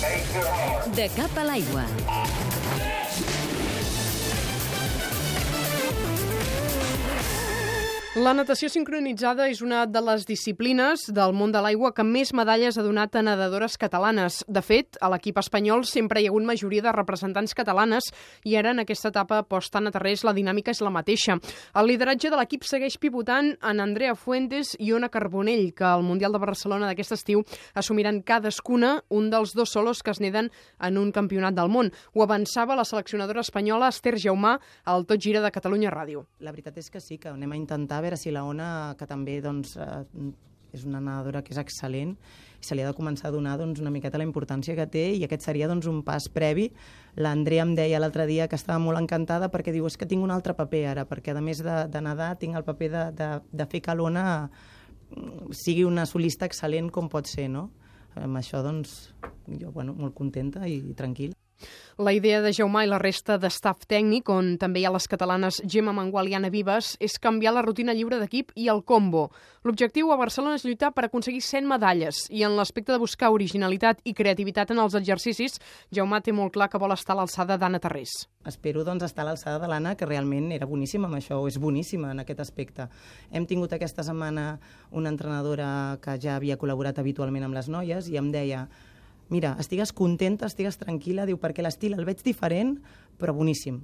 De cap a l'aigua. La natació sincronitzada és una de les disciplines del món de l'aigua que més medalles ha donat a nedadores catalanes. De fet, a l'equip espanyol sempre hi ha hagut majoria de representants catalanes i ara en aquesta etapa posta a terrers la dinàmica és la mateixa. El lideratge de l'equip segueix pivotant en Andrea Fuentes i Ona Carbonell, que al Mundial de Barcelona d'aquest estiu assumiran cadascuna un dels dos solos que es neden en un campionat del món. Ho avançava la seleccionadora espanyola Esther Jaumà al Tot Gira de Catalunya Ràdio. La veritat és que sí, que anem a intentar a veure si la Ona, que també doncs, eh, és una nedadora que és excel·lent, se li ha de començar a donar doncs, una miqueta la importància que té i aquest seria doncs, un pas previ. L'Andrea em deia l'altre dia que estava molt encantada perquè diu és que tinc un altre paper ara, perquè a més de, de nedar tinc el paper de, de, de fer que l'Ona mm, sigui una solista excel·lent com pot ser, no? Amb això, doncs, jo, bueno, molt contenta i tranquil·la. La idea de Jaumà i la resta d'estaf tècnic, on també hi ha les catalanes Gemma Mangual i Anna Vives, és canviar la rutina lliure d'equip i el combo. L'objectiu a Barcelona és lluitar per aconseguir 100 medalles i en l'aspecte de buscar originalitat i creativitat en els exercicis, Jaumà té molt clar que vol estar a l'alçada d'Anna Tarrés. Espero doncs, estar a l'alçada de l'Anna, que realment era boníssima amb això, o és boníssima en aquest aspecte. Hem tingut aquesta setmana una entrenadora que ja havia col·laborat habitualment amb les noies i em deia mira, estigues contenta, estigues tranquil·la, diu, perquè l'estil el veig diferent, però boníssim.